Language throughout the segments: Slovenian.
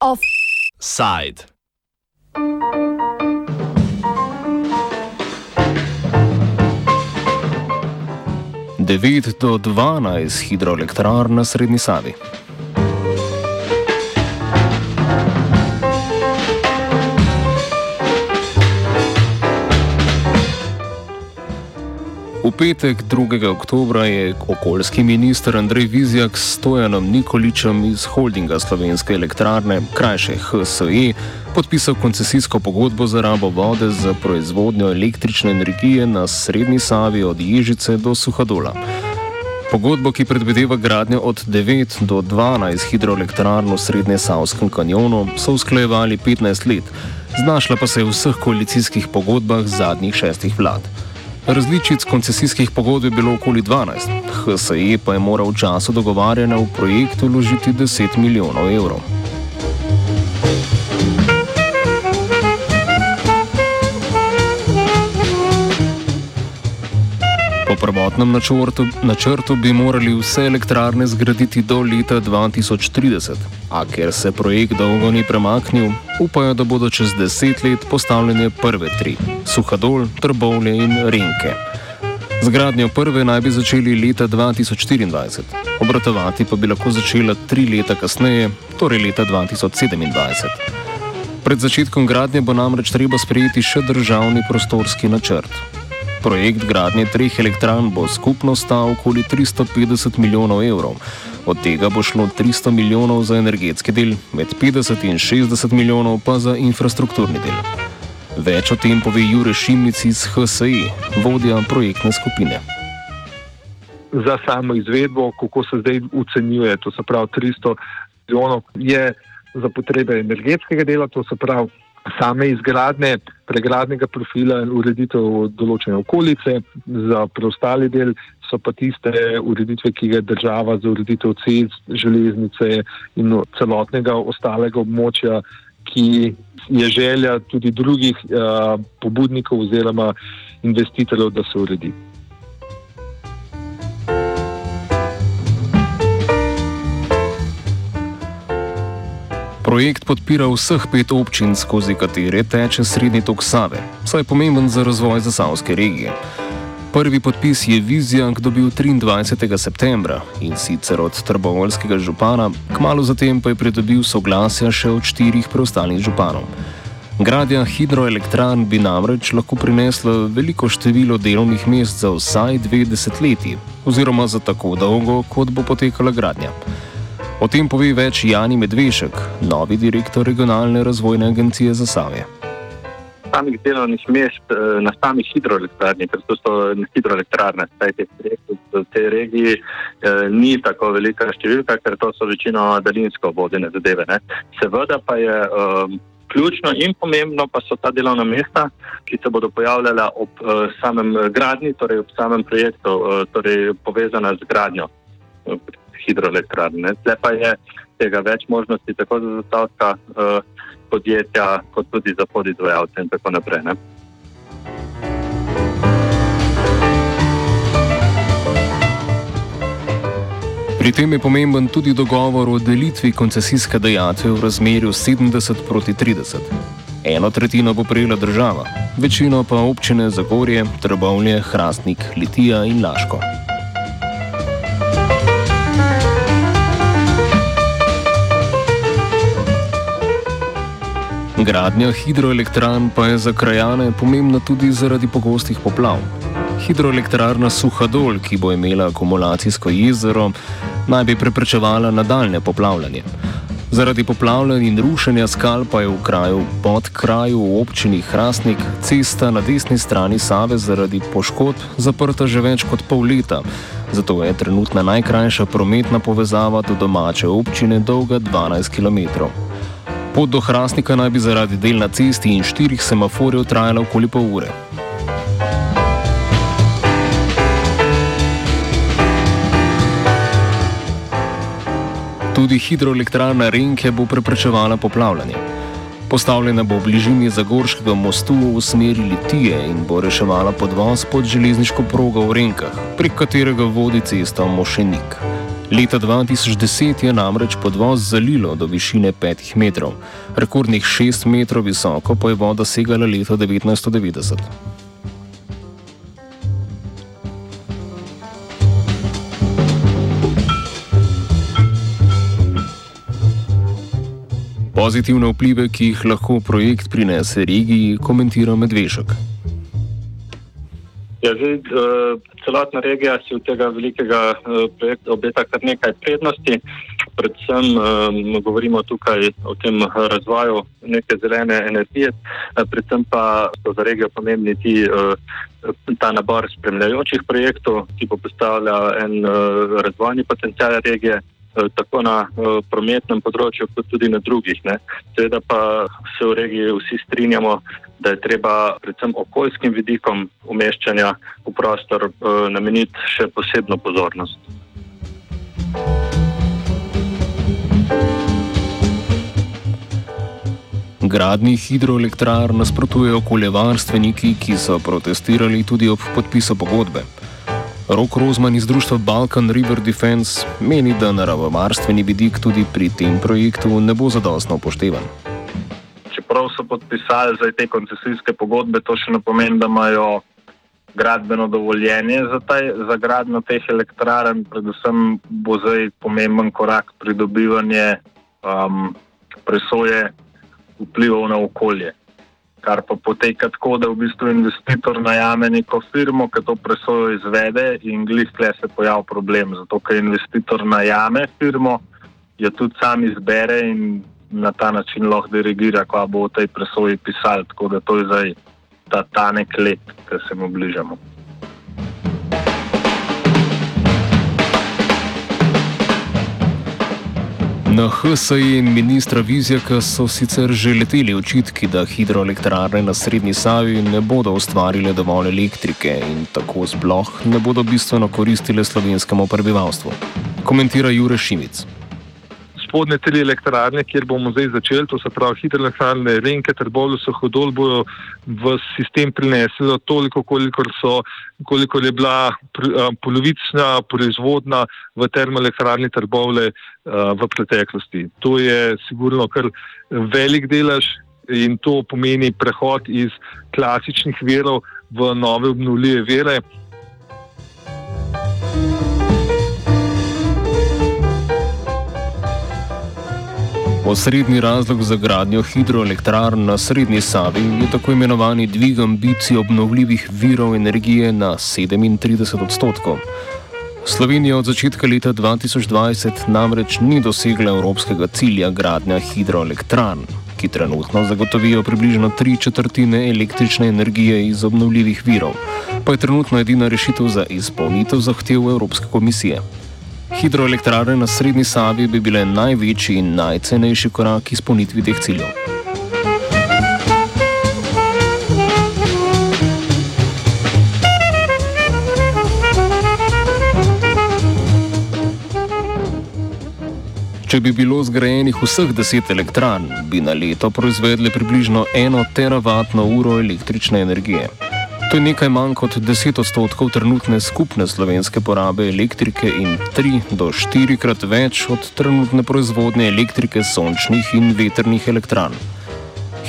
Offside. 9 do 12 hidroelektrarn na Srednji Savi. Petek 2. oktober je okoljski minister Andrej Vizjak s Stojanom Nikoličem iz holdinga Slovenske elektrarne, krajše HSE, podpisal koncesijsko pogodbo za rabo vode za proizvodnjo električne energije na Srednji Savi od Ježice do Suhadola. Pogodbo, ki predvideva gradnjo od 9 do 12 hidroelektrarn v Srednje Savskem kanjonu, so usklajevali 15 let, znašla pa se je v vseh koalicijskih pogodbah zadnjih šestih vlad. Različic koncesijskih pogodb je bilo okoli 12, HSE pa je moral v času dogovarjanja v projekt vložiti 10 milijonov evrov. Po prvotnem načrtu, načrtu bi morali vse elektrarne zgraditi do leta 2030, a ker se projekt dolgo ni premaknil, upajo, da bodo čez deset let postavljene prve tri: Suhadol, Trbovlje in Renke. Zgradnjo prve naj bi začeli leta 2024, obratovati pa bi lahko začela tri leta kasneje, torej leta 2027. Pred začetkom gradnje bo namreč treba sprejeti še državni prostorski načrt. Projekt gradnje treh elektran bo skupno stal okoli 350 milijonov evrov. Od tega bo šlo 300 milijonov za energetski del, med 50 in 60 milijonov pa za infrastrukturni del. Več o tem pove Jure Šimnic iz HSE, vodja projektne skupine. Za samo izvedbo, kako se zdaj ocenjuje, to se pravi 300 milijonov, je za potrebe energetskega dela, to se pravi same izgradnje, pregradnega profila in ureditev določene okolice, za preostali del so pa tiste ureditve, ki ga država za ureditev cest, železnice in celotnega ostalega območja, ki je želja tudi drugih uh, pobudnikov oziroma investitorjev, da se uredi. Projekt podpira vseh pet občin, skozi katere teče srednji tok Save, saj je pomemben za razvoj zasavske regije. Prvi podpis je Vizijak dobil 23. septembra in sicer od trbovoljskega župana, kmalo zatem pa je pridobil soglasja še od štirih preostalih županov. Gradnja hidroelektran bi namreč lahko prinesla veliko število delovnih mest za vsaj dve desetletji, oziroma za tako dolgo, kot bo potekala gradnja. O tem pove več Jani Medvešek, novi direktor regionalne razvojne agencije za Savje. Samih delovnih mest eh, na samih hidroelektrarnih, ker to so hidroelektrarne, zdaj te projekte v tej regiji eh, ni tako velika številka, ker to so večino daljinsko vodene zadeve. Ne. Seveda pa je um, ključno in pomembno pa so ta delovna mesta, ki se bodo pojavljala ob uh, samem gradnji, torej ob samem projektu, uh, torej povezana z gradnjo. Hidroelektrarne. Zdaj pa je tega več možnosti, tako za zastavka uh, podjetja, kot tudi za podizvajalce in tako naprej. Ne? Pri tem je pomemben tudi dogovor o delitvi koncesijske dejatve v razmerju 70 proti 30. Eno tretjino bo prejela država, večino pa občine Zagorje, Trbovlje, Hrastnik, Litija in Laško. Gradnja hidroelektran pa je za krajane pomembna tudi zaradi pogostih poplav. Hidroelektrarna Suhadol, ki bo imela akumulacijsko jezero, naj bi preprečevala nadaljne poplavljanje. Zaradi poplavljanja in rušenja skal pa je v kraju pod kraju v občini Hrastnik cesta na desni strani Save zaradi poškodb zaprta že več kot pol leta. Zato je trenutna najkrajša prometna povezava do domače občine dolga 12 km. Pot do Hrastnika naj bi zaradi del na cesti in štirih semaforjev trajala okoli pol ure. Tudi hidroelektrarna Renke bo preprečevala poplavljanje. Postavljena bo v bližini Zagorskega mostu v smeri Litije in bo reševala podvoz pod železniško progo v Renkah, prek katerega vodi cesta Mošenik. Leta 2010 je namreč podvoz zalilo do višine 5 metrov, rekordnih 6 metrov visoko pa je voda segala leta 1990. Pozitivne vplive, ki jih lahko projekt prinese regiji, komentira Medvešek. Ja, zdaj, uh, celotna regija si od tega velikega uh, projekta obeta kar nekaj prednosti. Predvsem um, govorimo tukaj o tem razvoju neke zelene energije, uh, predvsem pa so za regijo pomembni ti, uh, ta nabor spremljajočih projektov, ki bo postavljal en uh, razvojni potencial regije. Tako na uh, prometnem področju, kot tudi na drugih. Ne. Seveda pa se v regiji vsi strinjamo, da je treba predvsem okoljskim vidikom umeščanja v prostor uh, nameniti še posebno pozornost. Gradni hidroelektrar nasprotujejo okoljevarstveniki, ki so protestirali tudi ob podpisu pogodbe. Rok Rozman iz društva Balkan River Defense meni, da naravovarstveni vidik tudi pri tem projektu ne bo zadostno upoštevan čeprav so podpisali za te koncesijske pogodbe, to še ne pomeni, da imajo gradbeno dovoljenje za, taj, za gradno teh elektrarn. Predvsem bo zdaj pomemben korak pridobivanje um, presoje vplivov na okolje. Kar pa poteka tako, da v bistvu investitor najame neko firmo, ki to presojo izvede, in glih tle se pojavlja problem. Zato, ker investitor najame firmo, jo tudi sam izbere in na ta način lahko dirigira, ko bo v tej presoji pisal. Tako da to je zdaj ta tanek let, ki se mu bližamo. Na HSI in ministra Vizjaka so sicer že leteli očitki, da hidroelektrarne na Srednji Savi ne bodo ustvarile dovolj elektrike in tako sploh ne bodo bistveno koristile slovenskemu prebivalstvu. Komentira Jure Šimic spodne tri elektrarne, kjer bomo zdaj začeli, to se pravi hidroelektrarne, renke, trbolo so hodol, bojo v sistem prinesli toliko, kolikor, so, kolikor je bila polovična proizvodna v termoelektrarni trbole v preteklosti. To je sigurno kar velik delež in to pomeni prehod iz klasičnih verov v nove obnovljive vere. Osrednji razlog za gradnjo hidroelektrarn na Srednji Savi je tako imenovani dvig ambicij obnovljivih virov energije na 37 odstotkov. Slovenija od začetka leta 2020 namreč ni dosegla evropskega cilja gradnja hidroelektrarn, ki trenutno zagotovijo približno tri četrtine električne energije iz obnovljivih virov, pa je trenutno edina rešitev za izpolnitev zahtev Evropske komisije. Hidroelektrarne na Srednji Savi bi bile največji in najcenejši korak k izpolnitvi teh ciljev. Če bi bilo zgrajenih vseh deset elektrarn, bi na leto proizvedli približno eno teravatno uro električne energije. To je nekaj manj kot 10 odstotkov trenutne skupne slovenske porabe elektrike in 3 do 4 krat več od trenutne proizvodnje elektrike sončnih in veternih elektrarn.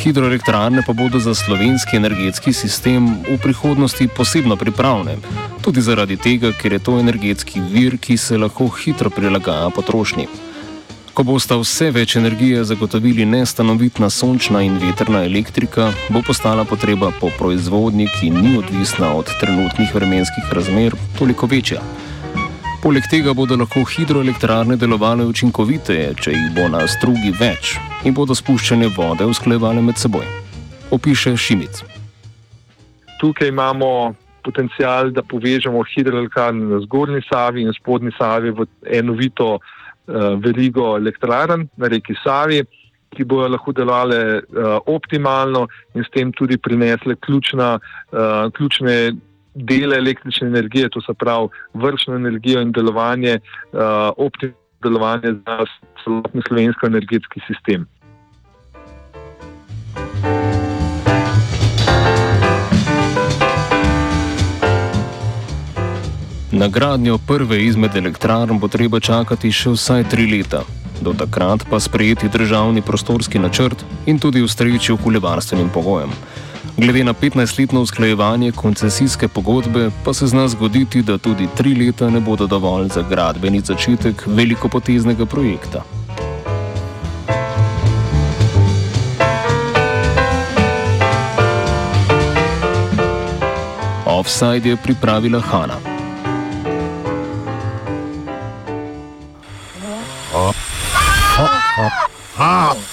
Hidroelektrarne pa bodo za slovenski energetski sistem v prihodnosti posebno pripravljene, tudi zaradi tega, ker je to energetski vir, ki se lahko hitro prilagaja potrošnji. Ko bosta vse več energije zagotovili nestanovitna sončna in veterna elektrika, bo postala potreba po proizvodnji, ki ni odvisna od trenutnih vremenskih razmer, toliko večja. Poleg tega bodo lahko hidroelektrarne delovale učinkoviteje, če jih bo na strugi več in bodo spuščanje vode usklajevale med seboj. Opiše Šimic. Tukaj imamo potencial, da povežemo hidroelektrarne na zgornji Savi in spodnji Savi v enovito verigo elektrarn na reki Savi, ki bojo lahko delovale uh, optimalno in s tem tudi prinesle ključna, uh, ključne dele električne energije, to se pravi vršno energijo in delovanje, optimalno delovanje za celotni slovenski energetski sistem. Na gradnjo prve izmed elektrarn bo treba čakati še vsaj tri leta. Do takrat pa sprejeti državni prostorski načrt in tudi ustreči okoljevarstvenim pogojem. Glede na 15-letno usklajevanje koncesijske pogodbe pa se zna zgoditi, da tudi tri leta ne bodo dovolj za gradbeni začetek velikopoteznega projekta. Offside je pripravila Hanna. half.